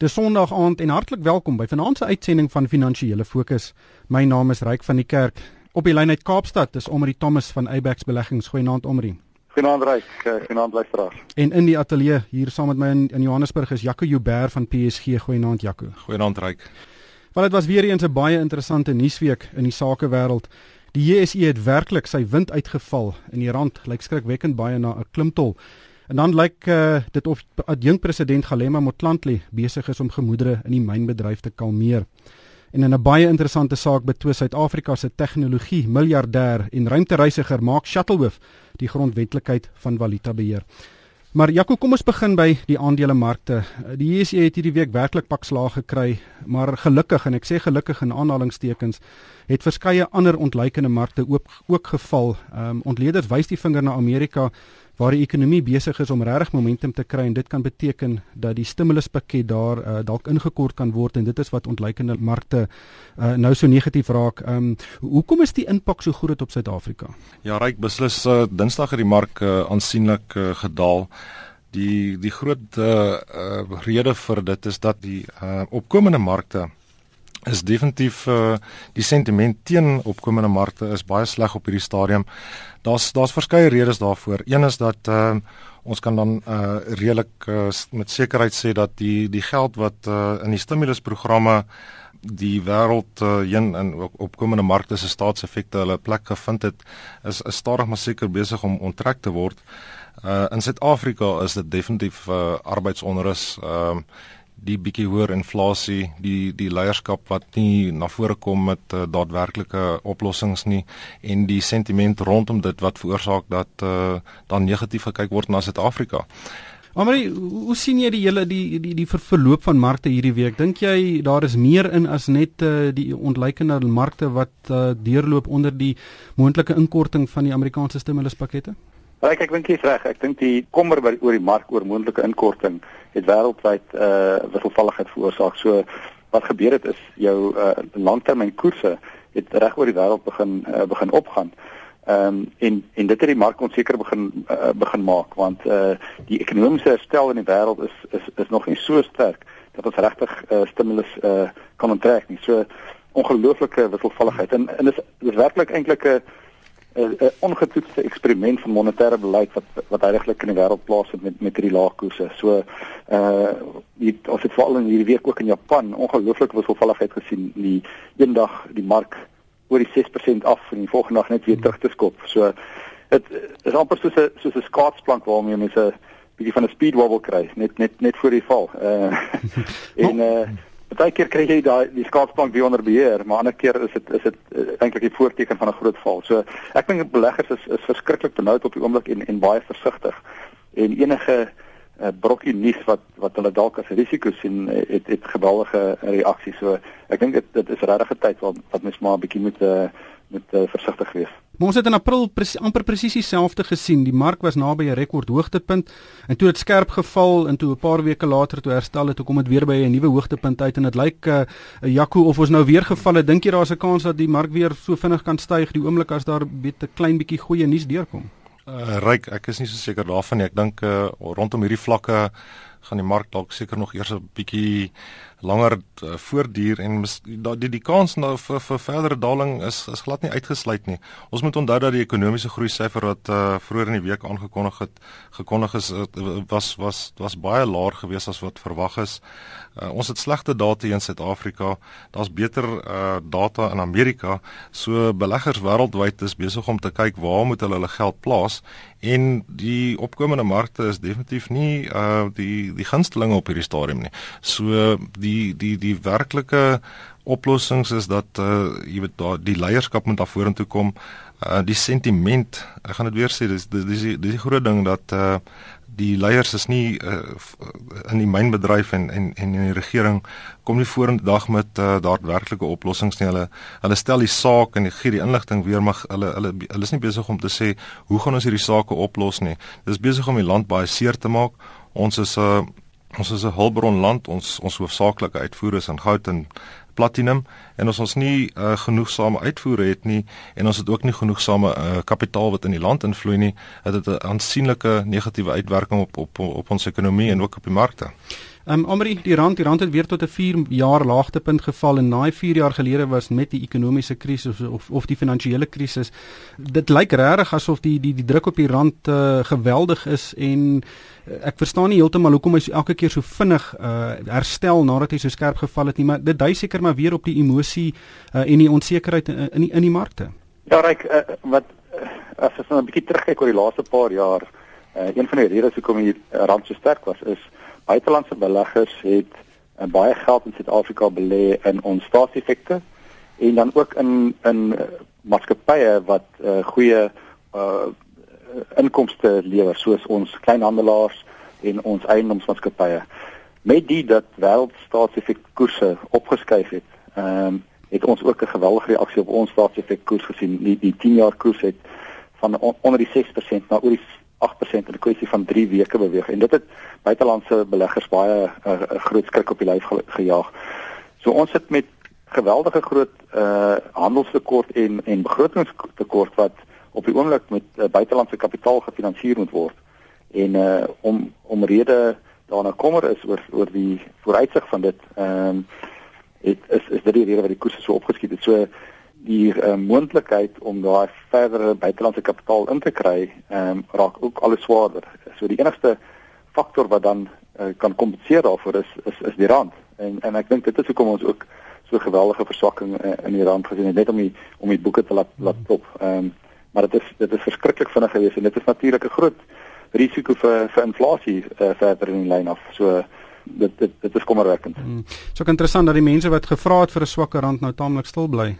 Dis Sondag aand en hartlik welkom by vanaand se uitsending van Finansiële Fokus. My naam is Ryk van die Kerk. Op die lyn uit Kaapstad is Omri Thomas van Abex Beleggings. Goeienaand Omri. Goeienaand Ryk, eh, goeienaand luisteraars. En in die ateljee hier saam met my in, in Johannesburg is Jaco Jouber van PSG. Goeienaand Jaco. Goeienaand Ryk. Wel dit was weer eens 'n baie interessante nuusweek in die sakewêreld. Die JSE het werklik sy wind uitgeval en die rand lyk skrikwekkend baie na 'n klimtol. En dan lyk uh, dit of adjunk president Galema Motlanthe besig is om gemoedere in die mynbedryf te kalmeer. En in 'n baie interessante saak betwis Suid-Afrika se tegnologie miljardêr en ruimtereisiger Mark Shuttleworth die grondwetlikheid van valuta beheer. Maar Jaco, kom ons begin by die aandelemarkte. Die JSE het hierdie week werklik pak slaag gekry, maar gelukkig en ek sê gelukkig in aanhalingstekens het verskeie ander ontleikende markte ook ook geval. Ehm um, ontleeders wys die vinger na Amerika waar die ekonomie besig is om regtig momentum te kry en dit kan beteken dat die stimuluspakket daar uh, dalk ingekort kan word en dit is wat ontleikende markte uh, nou so negatief raak. Ehm um, hoekom is die impak so groot op Suid-Afrika? Ja, ryk beslis uh, Dinsdag het die mark uh, aansienlik uh, gedaal. Die die groot uh, uh, rede vir dit is dat die uh, opkomende markte is definitief uh, die sentiment teen opkomende markte is baie sleg op hierdie stadium. Daar's daar's verskeie redes daarvoor. Een is dat uh, ons kan dan uh, redelik uh, met sekerheid sê dat die die geld wat uh, in die stimulusprogramme die wêreld uh, heen in opkomende markte se staatseffekte hulle plek gevind het is is stadig maar seker besig om onttrek te word. Uh, in Suid-Afrika is dit definitief uh, arbeidsonrus. Ehm uh, die bietjie hoër inflasie, die die leierskap wat nie na vore kom met uh, daadwerklike oplossings nie en die sentiment rondom dit wat veroorsaak dat uh, dan negatief gekyk word na Suid-Afrika. Amari, hoe sien jy die hele die die die verloop van markte hierdie week? Dink jy daar is meer in as net uh, die ontleikende markte wat uh, deurloop onder die moontlike inkorting van die Amerikaanse stimuluspakkette? Ek ek dink jy's reg. Ek dink die kommer by oor die mark oor moontlike inkorting het wêreldwyd uh wisselvalligheid veroorsaak. So wat gebeur het is jou uh langtermynkoerse het reg oor die wêreld begin uh, begin opgaan. Ehm um, en en dit het die mark onseker begin uh, begin maak want uh die ekonomiese herstel in die wêreld is is is nog nie so sterk dat ons regtig uh, stimulus uh kan onttrek nie. So ongelooflike wisselvalligheid en en dis dis werklik eintlik 'n 'n ongetoetste eksperiment van monetêre beleid wat wat eintlik in die wêreld plaasvind met met hierdie lae koerse. So uh die ons het veral in hierdie week ook in Japan ongelooflik wisselvalligheid gesien. Die eendag die mark oor die 6% af en die volgende dag net weer terug te skop. So dit is amper soos 'n soos 'n skaatsplank waarmee mense 'n bietjie van 'n speed wobble kry, net net net voor die val. Uh en uh Partykeer kry jy daai die skaatsplank weer onder beheer, maar ander keer is dit is dit uh, eintlik die voorteken van 'n groot val. So ek dink beleggers is is verskriklik benoud op die oomblik en en baie versigtig. En enige uh, brokkie nuus wat wat hulle dalk as risiko sien, eh, het het geweldige reaksies. So ek dink dit dit is regtig 'n tyd wat wat mens maar 'n bietjie moet uh, moet uh, versigtig wees. Maar ons het in April presi amper presies dieselfde gesien. Die mark was naby 'n rekord hoogtepunt en toe het skerp geval en toe 'n paar weke later toe herstel het, toe kom dit weer by 'n nuwe hoogtepunt uit en dit lyk 'n uh, Jaco of ons nou weer geval het. Dink jy daar's 'n kans dat die mark weer so vinnig kan styg die oomblik as daar 'n klein bietjie goeie nuus deurkom? Uh, Ryk, ek is nie so seker daarvan nie. Ek dink uh, rondom hierdie vlakke gaan die mark dalk seker nog eers 'n bietjie langer uh, voortduur en die die, die kans nou vir, vir verdere daling is is glad nie uitgesluit nie. Ons moet onthou dat die ekonomiese groei syfer wat uh, vroeër in die week aangekondig het gekondig is uh, was was was baie laer gewees as wat verwag is. Uh, ons het slegte data in Suid-Afrika. Daar's beter uh, data in Amerika. So beleggers wêreldwyd is besig om te kyk waar moet hulle hulle geld plaas en die opkomende markte is definitief nie uh die die gunstelinge op hierdie stadium nie. So die die die werklike oplossings is dat uh jy weet daar die leierskap moet daar vorentoe kom. Uh die sentiment, ek gaan dit weer sê, dis dis dis die, die groot ding dat uh die leiers is nie uh, in die mynbedryf en en en in die regering kom nie vorendag met uh, daadwerklike oplossings nie. Hulle hulle stel die saak en gee die inligting weer maar hulle hulle hulle is nie besig om te sê hoe gaan ons hierdie sake oplos nie. Dit is besig om die land baie seer te maak. Ons is 'n uh, ons is 'n hulpbron land. Ons ons hoofsaaklike uitvoere is in goud en platinum en as ons nie uh, genoegsame uitvoere het nie en ons het ook nie genoegsame uh, kapitaal wat in die land invloei nie, het dit 'n aansienlike negatiewe uitwerking op op op ons ekonomie en ook op die markte. Um, Amri, die rand, die rand het weer tot 'n 4 jaar laagtepunt geval en naai 4 jaar gelede was met die ekonomiese krisis of of die finansiële krisis. Dit lyk regtig asof die die die druk op die rand uh, geweldig is en uh, ek verstaan nie heeltemal hoekom hy so elke keer so vinnig uh, herstel nadat hy so skerp geval het nie, maar dit dui seker maar weer op die emosie uh, en die onsekerheid in in die, in die markte. Ja, Ryk, uh, wat uh, as ons nou 'n bietjie terugkyk oor die laaste paar jaar, uh, een van die redes hoekom die rand so sterk was is buitelandse beleggers het uh, baie geld in Suid-Afrika belê in ons staatseffekte en dan ook in in uh, maatskappye wat uh, goeie uh, inkomste lewer soos ons kleinhandelaars en ons eiendomsmaatskappye. Met die dat wêreldstaatseffekkoerse opgeskuif het, ehm um, het ons ook 'n geweldige reaksie op ons staatseffekkoers gesien. Die die 10 jaar koers het van on, onder die 6% na oor die 8% in 'n kwessie van 3 weke beweeg en dit het buitelandse beleggers baie 'n uh, uh, groot skrik op die lyf ge gejaag. So ons sit met geweldige groot uh handelstekort en en begrotingstekort wat op die oomblik met uh, buitelandse kapitaal gefinansier moet word. En uh om om rede daarna kommer is oor oor die vooruitsig van dit ehm um, het is is dit die rede wat die koerse so opgeskiet het. So die uh, moontlikheid om daai verdere buitelandse kapitaal in te kry, ehm um, raak ook alles swaarder. So die enigste faktor wat dan uh, kan kompenseer daarvoor is is is die rand. En en ek dink dit is hoekom ons ook so geweldige verswakking uh, in die rand gesien het net om die om die boeke te laat laat top. Ehm um, maar dit is dit is verskriklik vinnig geweest en dit is natuurlik 'n groot risiko vir vir inflasie uh, verder in die lyn af. So dit dit dit is kommerwekkend. Hmm. So interessant dat die mense wat gevra het vir 'n swakker rand nou taamlik stil bly.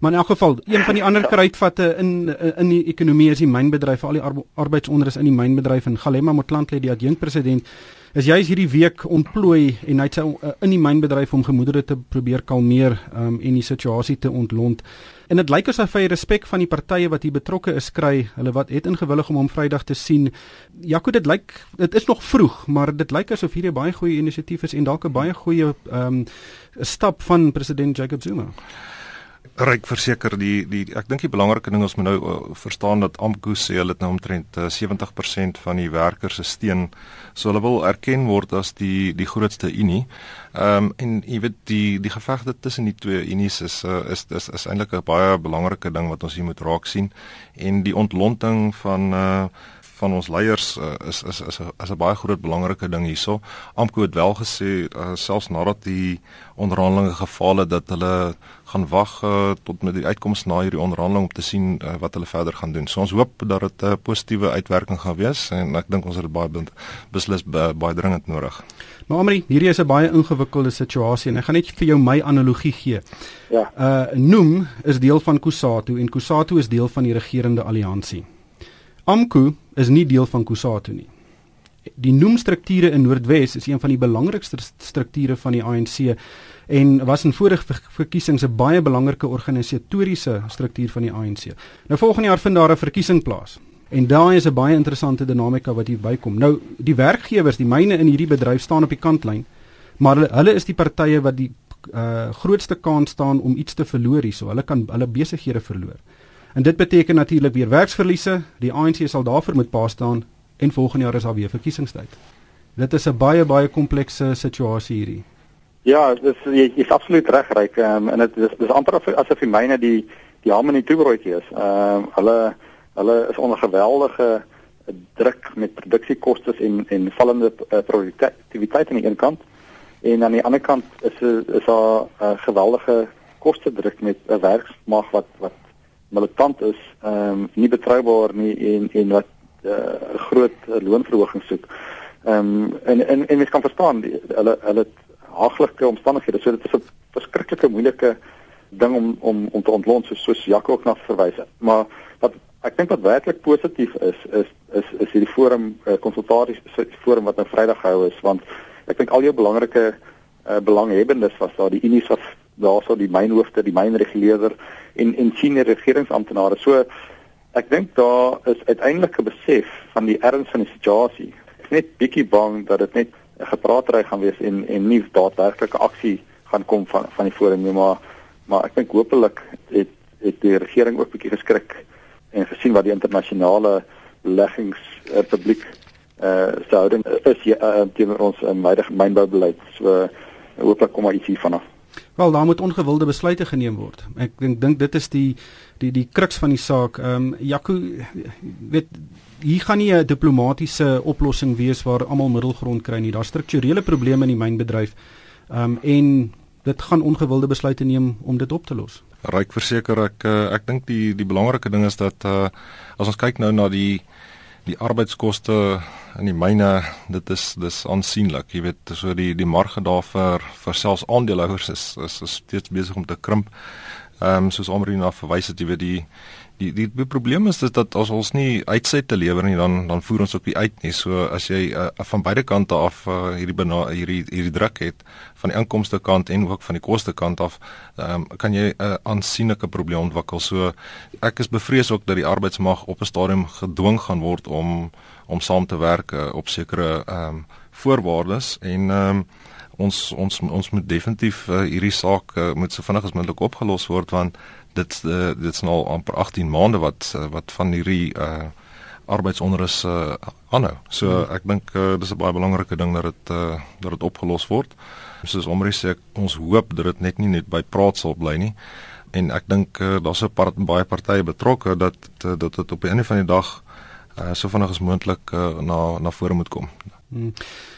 Maar in elk geval, een van die ander kruitvatte in in die ekonomie is die mynbedryf, al die arbeidsonderus in die mynbedryf en Galema Motlanthe die adjunkt president is juis hierdie week ontplooi en hy het sy uh, in die mynbedryf om gemoedere te probeer kalmeer um, en die situasie te ontlont. En dit lyk asof hy respek van die partye wat hier betrokke is kry, hulle wat het ingewillig om hom Vrydag te sien. Jaco, dit lyk dit is nog vroeg, maar dit lyk asof hierdie baie goeie inisiatief is en dalk 'n baie goeie ehm um, stap van president Jacob Zuma ryk verseker die die ek dink die belangrike ding ons moet nou uh, verstaan dat Amku sê hulle het nou omtrent uh, 70% van die werkers se steun so hulle wil erken word as die die grootste unie. Ehm um, en jy weet die die gevegte tussen die twee unies is uh, is is, is eintlik 'n baie belangrike ding wat ons hier moet raak sien en die ontlonting van uh, van ons leiers uh, is is is 'n is 'n baie groot belangrike ding hierso. Amko het wel gesê uh, selfs nadat die onderhandelinge gefaal het dat hulle gaan wag uh, tot met die uitkoms na hierdie onderhandeling om te sien uh, wat hulle verder gaan doen. So ons hoop dat dit 'n uh, positiewe uitwerking gaan wees en ek dink ons het dit baie beslis baie, baie dringend nodig. Maar Amri, hierdie is 'n baie ingewikkelde situasie en ek gaan net vir jou my analogie gee. Ja. Uh Noem is deel van Kusatu en Kusatu is deel van die regerende alliansie. Amku is nie deel van Kusatu nie. Die noemstrukture in Noordwes is een van die belangrikste strukture van die ANC en was in vorige verkiesings 'n baie belangrike organisatoriese struktuur van die ANC. Nou volgende jaar vind daar 'n verkiesing plaas. En daai is 'n baie interessante dinamika wat hier bykom. Nou die werkgewers, die myne in hierdie bedryf staan op die kantlyn, maar hulle, hulle is die partye wat die uh, grootste kans staan om iets te verloor hierso. Hulle kan hulle besighede verloor. En dit beteken natuurlik weer werksverliese. Die ANC sal daarvoor moet pa staan en volgende jaar is daar weer verkiesingstyd. Dit is 'n baie baie komplekse situasie hierdie. Ja, dis jy is absoluut reg ryk um, en dit is dis amper asof die myne die die hom in die toebroodjie is. Ehm um, hulle hulle is onder geweldige druk met produksiekoste en en vallende uh, produktiwiteit aan die een kant en aan die ander kant is is daar 'n uh, geweldige koste druk met 'n werksmag wat wat militant is, ehm um, nie betroubaar nie en en wat 'n uh, groot uh, loonverhoging soek. Ehm um, en en en mens kan verstaan die, hulle hulle haaglike omstandighede. So dit is 'n verskriklike moeilike ding om om om te ontlont soos soos Jaco ook na verwys het. Maar wat ek dink wat werklik positief is is is is hierdie forum uh, konsultasie forum wat nou Vrydag gehou is want ek dink al jou belangrike uh, belanghebbendes was daar die Unis was daarso die mynhoofde, die mynreguleerder en en senior regeringsamptenare. So ek dink daar is uiteindelik 'n besef van die erns van die situasie. Ek net bietjie bang dat dit net 'n gepraatery gaan wees en en nie daadwerklike aksie gaan kom van van die forum nie, maar maar ek dink hopelik het het die regering ook bietjie geskrik en gesien wat die internasionale beleggings uh, publiek uh se houding is uh, teenoor ons huidige mynboubeleid. So hooplik kom maar iets hiervan af. Wel, daar moet ongewilde besluite geneem word. Ek dink dink dit is die die die kruks van die saak. Ehm um, Jaco weet hier gaan nie 'n diplomatisiese oplossing wees waar almal middelgrond kry nie. Daar's strukturele probleme in die mynbedryf. Ehm um, en dit gaan ongewilde besluite neem om dit op te los. Ryk verseker ek uh, ek dink die die belangrike ding is dat uh, as ons kyk nou na die die arbeidskoste in die myne dit is dis aansienlik. Jy weet so die die marge daar vir vir selfs aandeelhouers is is, is steeds besig om te krimp. Ehm um, soos Omrina verwys het jy weet die die die, die probleem is dat as ons nie uitset te lewer nie dan dan voer ons ook nie uit nie. So as jy uh, van beide kante af uh, hierdie hierdie hierdie druk het van die inkomste kant en ook van die koste kant af, um, kan jy 'n uh, aansienlike probleem ontwikkel. So ek is bevrees ook dat die arbeidsmag op 'n stadium gedwing gaan word om om saam te werk uh, op sekere ehm um, voorwaardes en ehm um, ons ons ons moet definitief uh, hierdie saak uh, moet so vinnig as moontlik opgelos word want dit uh, dit is nou amper 18 maande wat uh, wat van hierdie uh arbeidsonrus uh aanhou. So hmm. ek dink uh, dis 'n baie belangrike ding dat dit uh dat dit opgelos word. Soos Omri sê, ons hoop dat dit net nie net by praat sal bly nie. En ek dink uh, daar's 'n part, baie partye betrokke dat dat dit op die einde van die dag uh so vinnig as moontlik uh, na na vore moet kom. Hmm.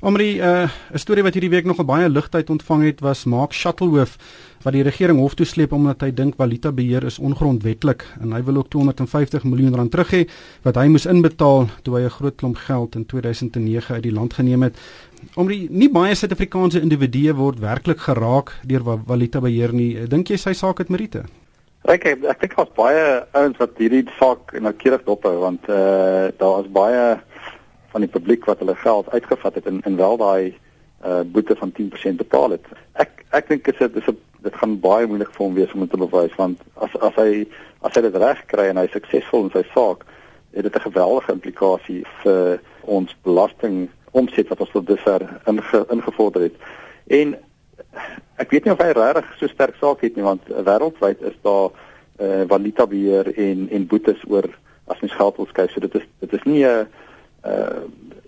Omri, 'n uh, storie wat hierdie week nogal baie ligtheid ontvang het was Mark Shuttleworth wat die regering hof toe sleep omdat hy dink valuta beheer is ongrondwetlik en hy wil ook 250 miljoen rand terug hê wat hy moes inbetaal toe hy 'n groot klomp geld in 2009 uit die land geneem het. Om die, nie baie Suid-Afrikaanse individue word werklik geraak deur valuta beheer nie. Dink jy sy saak het meriete? Ek ek, dink daar's baie ouens wat hierdie saak noukeurig dophou want eh uh, daar is baie van die publiek wat hulle geld uitgevat het en en wel daai uh boete van 10% betaal het. Ek ek dink dit is 'n dit gaan baie moeilik vir hom wees om dit te bewys want as as hy as hy dit reg kry en hy suksesvol in sy saak, het dit 'n geweldige implikasie vir ons belasting omset wat ons tot dusver inge, ingevorder het. En ek weet nie of hy regtig so sterk saak het nie want wêreldwyd is daar uh valuta beheer en en boetes oor as mens geld wil skei. So dit is dit is nie 'n uh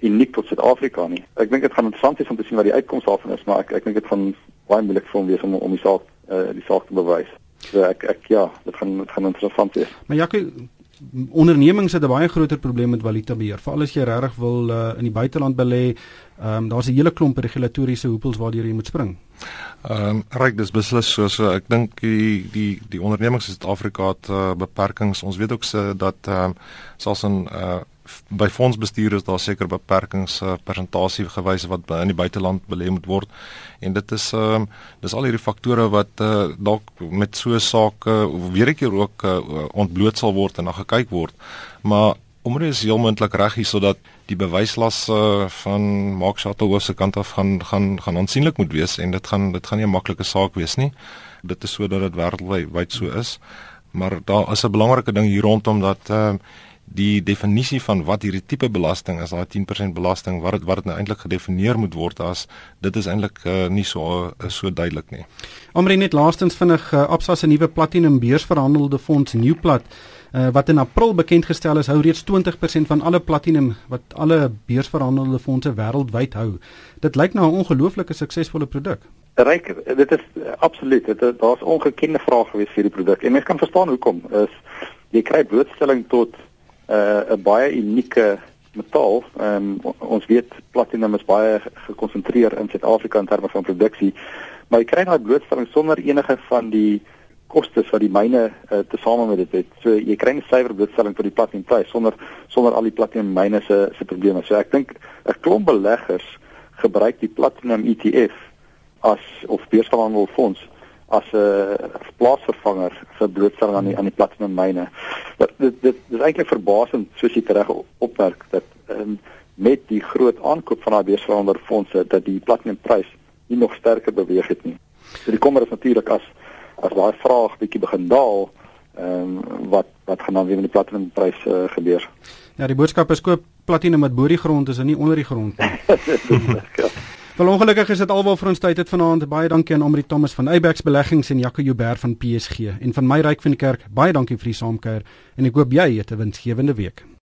uniek tot Suid-Afrika nie. Ek dink dit gaan interessant wees om te sien wat die uitkoms daarvan is, maar ek ek dink dit gaan baie moeilik vir hom wees om om die saak uh die saak te bewys. So ek ek ja, dit gaan dit gaan interessant wees. Maar Jacques ondernemings het 'n baie groter probleem met valuta beheer. Veral as jy regtig wil uh, in die buiteland belê, ehm um, daar's 'n hele klomp regulatoriese hoepels waardeur jy moet spring. Ehm um, reg dis beslis so so ek dink die die die ondernemings in Suid-Afrika het uh, beperkings. Ons weet ook se dat ehm um, selfs in uh by fondsbestuur is daar seker beperkings uh, persentasie gewys wat in die buiteland belê moet word. En dit is ehm uh, dis al hierdie faktore wat uh, dalk met so 'n saak uh, weer 'n keer ook uh, ontbloot sal word en na gekyk word. Maar omdat is heel moontlik reg hier sodat die bewyslas uh, van Mark Shuttle se kant af gaan gaan gaan aansienlik moet wees en dit gaan dit gaan nie 'n maklike saak wees nie. Dit is sodat dit wêreldwyd so is. Maar daar is 'n belangrike ding hier rondom dat ehm uh, die definisie van wat hierdie tipe belasting is, daai 10% belasting, wat het, wat dit nou eintlik gedefinieer moet word as dit is eintlik uh, nie so uh, so duidelik nie. Omre net laastens vinnig uh, Absa se nuwe platinum beursverhandelde fonds Newplat uh, wat in April bekend gestel is, hou reeds 20% van alle platinum wat alle beursverhandelde fondse wêreldwyd hou. Dit lyk na 'n ongelooflike suksesvolle produk. Ryk, dit is uh, absoluut, dit daar's ongekende vrae gewees vir die produk. En mens kan verstaan hoekom. Is jy kry blootstelling tot uh, 'n baie unieke metaal. Um, ons weet platinum is baie gekonsentreer in Suid-Afrika in terme van produksie, maar jy kry daai blootstelling sonder enige van die kostes wat die myne uh, tesame met dit het. So jy kry 'n suiwer blootstelling vir die platinumprys sonder sonder al die platinum myne se se probleme. So ek dink 'n klomp beleggers gebruik die platinum ETF as of beursverhandelfonds as 'n uh, plaasvervanger vir blootstelling aan die aan die platinum myne. Dit dit dit is eintlik verbasend soos jy reg opmerk dat um, met die groot aankoop van daai beursverhandelde fondse dat die platinumprys nie nog sterker beweeg het nie. So die kommer is natuurlik as as daai vraag bietjie begin daal, ehm um, wat wat gaan dan weer met die platinumprys uh, gebeur? Ja, die boodskap is koop platinum wat bo die grond is en nie onder die grond nie. Wel ongelukkig is dit alwel vir ons tyd het vanaand. Baie dankie aan Omri Thomas van Eyebax Beleggings en Jaco Joubert van PSG en van my ryk van die kerk. Baie dankie vir die saamkuier en ek hoop jy het 'n winsgewende week.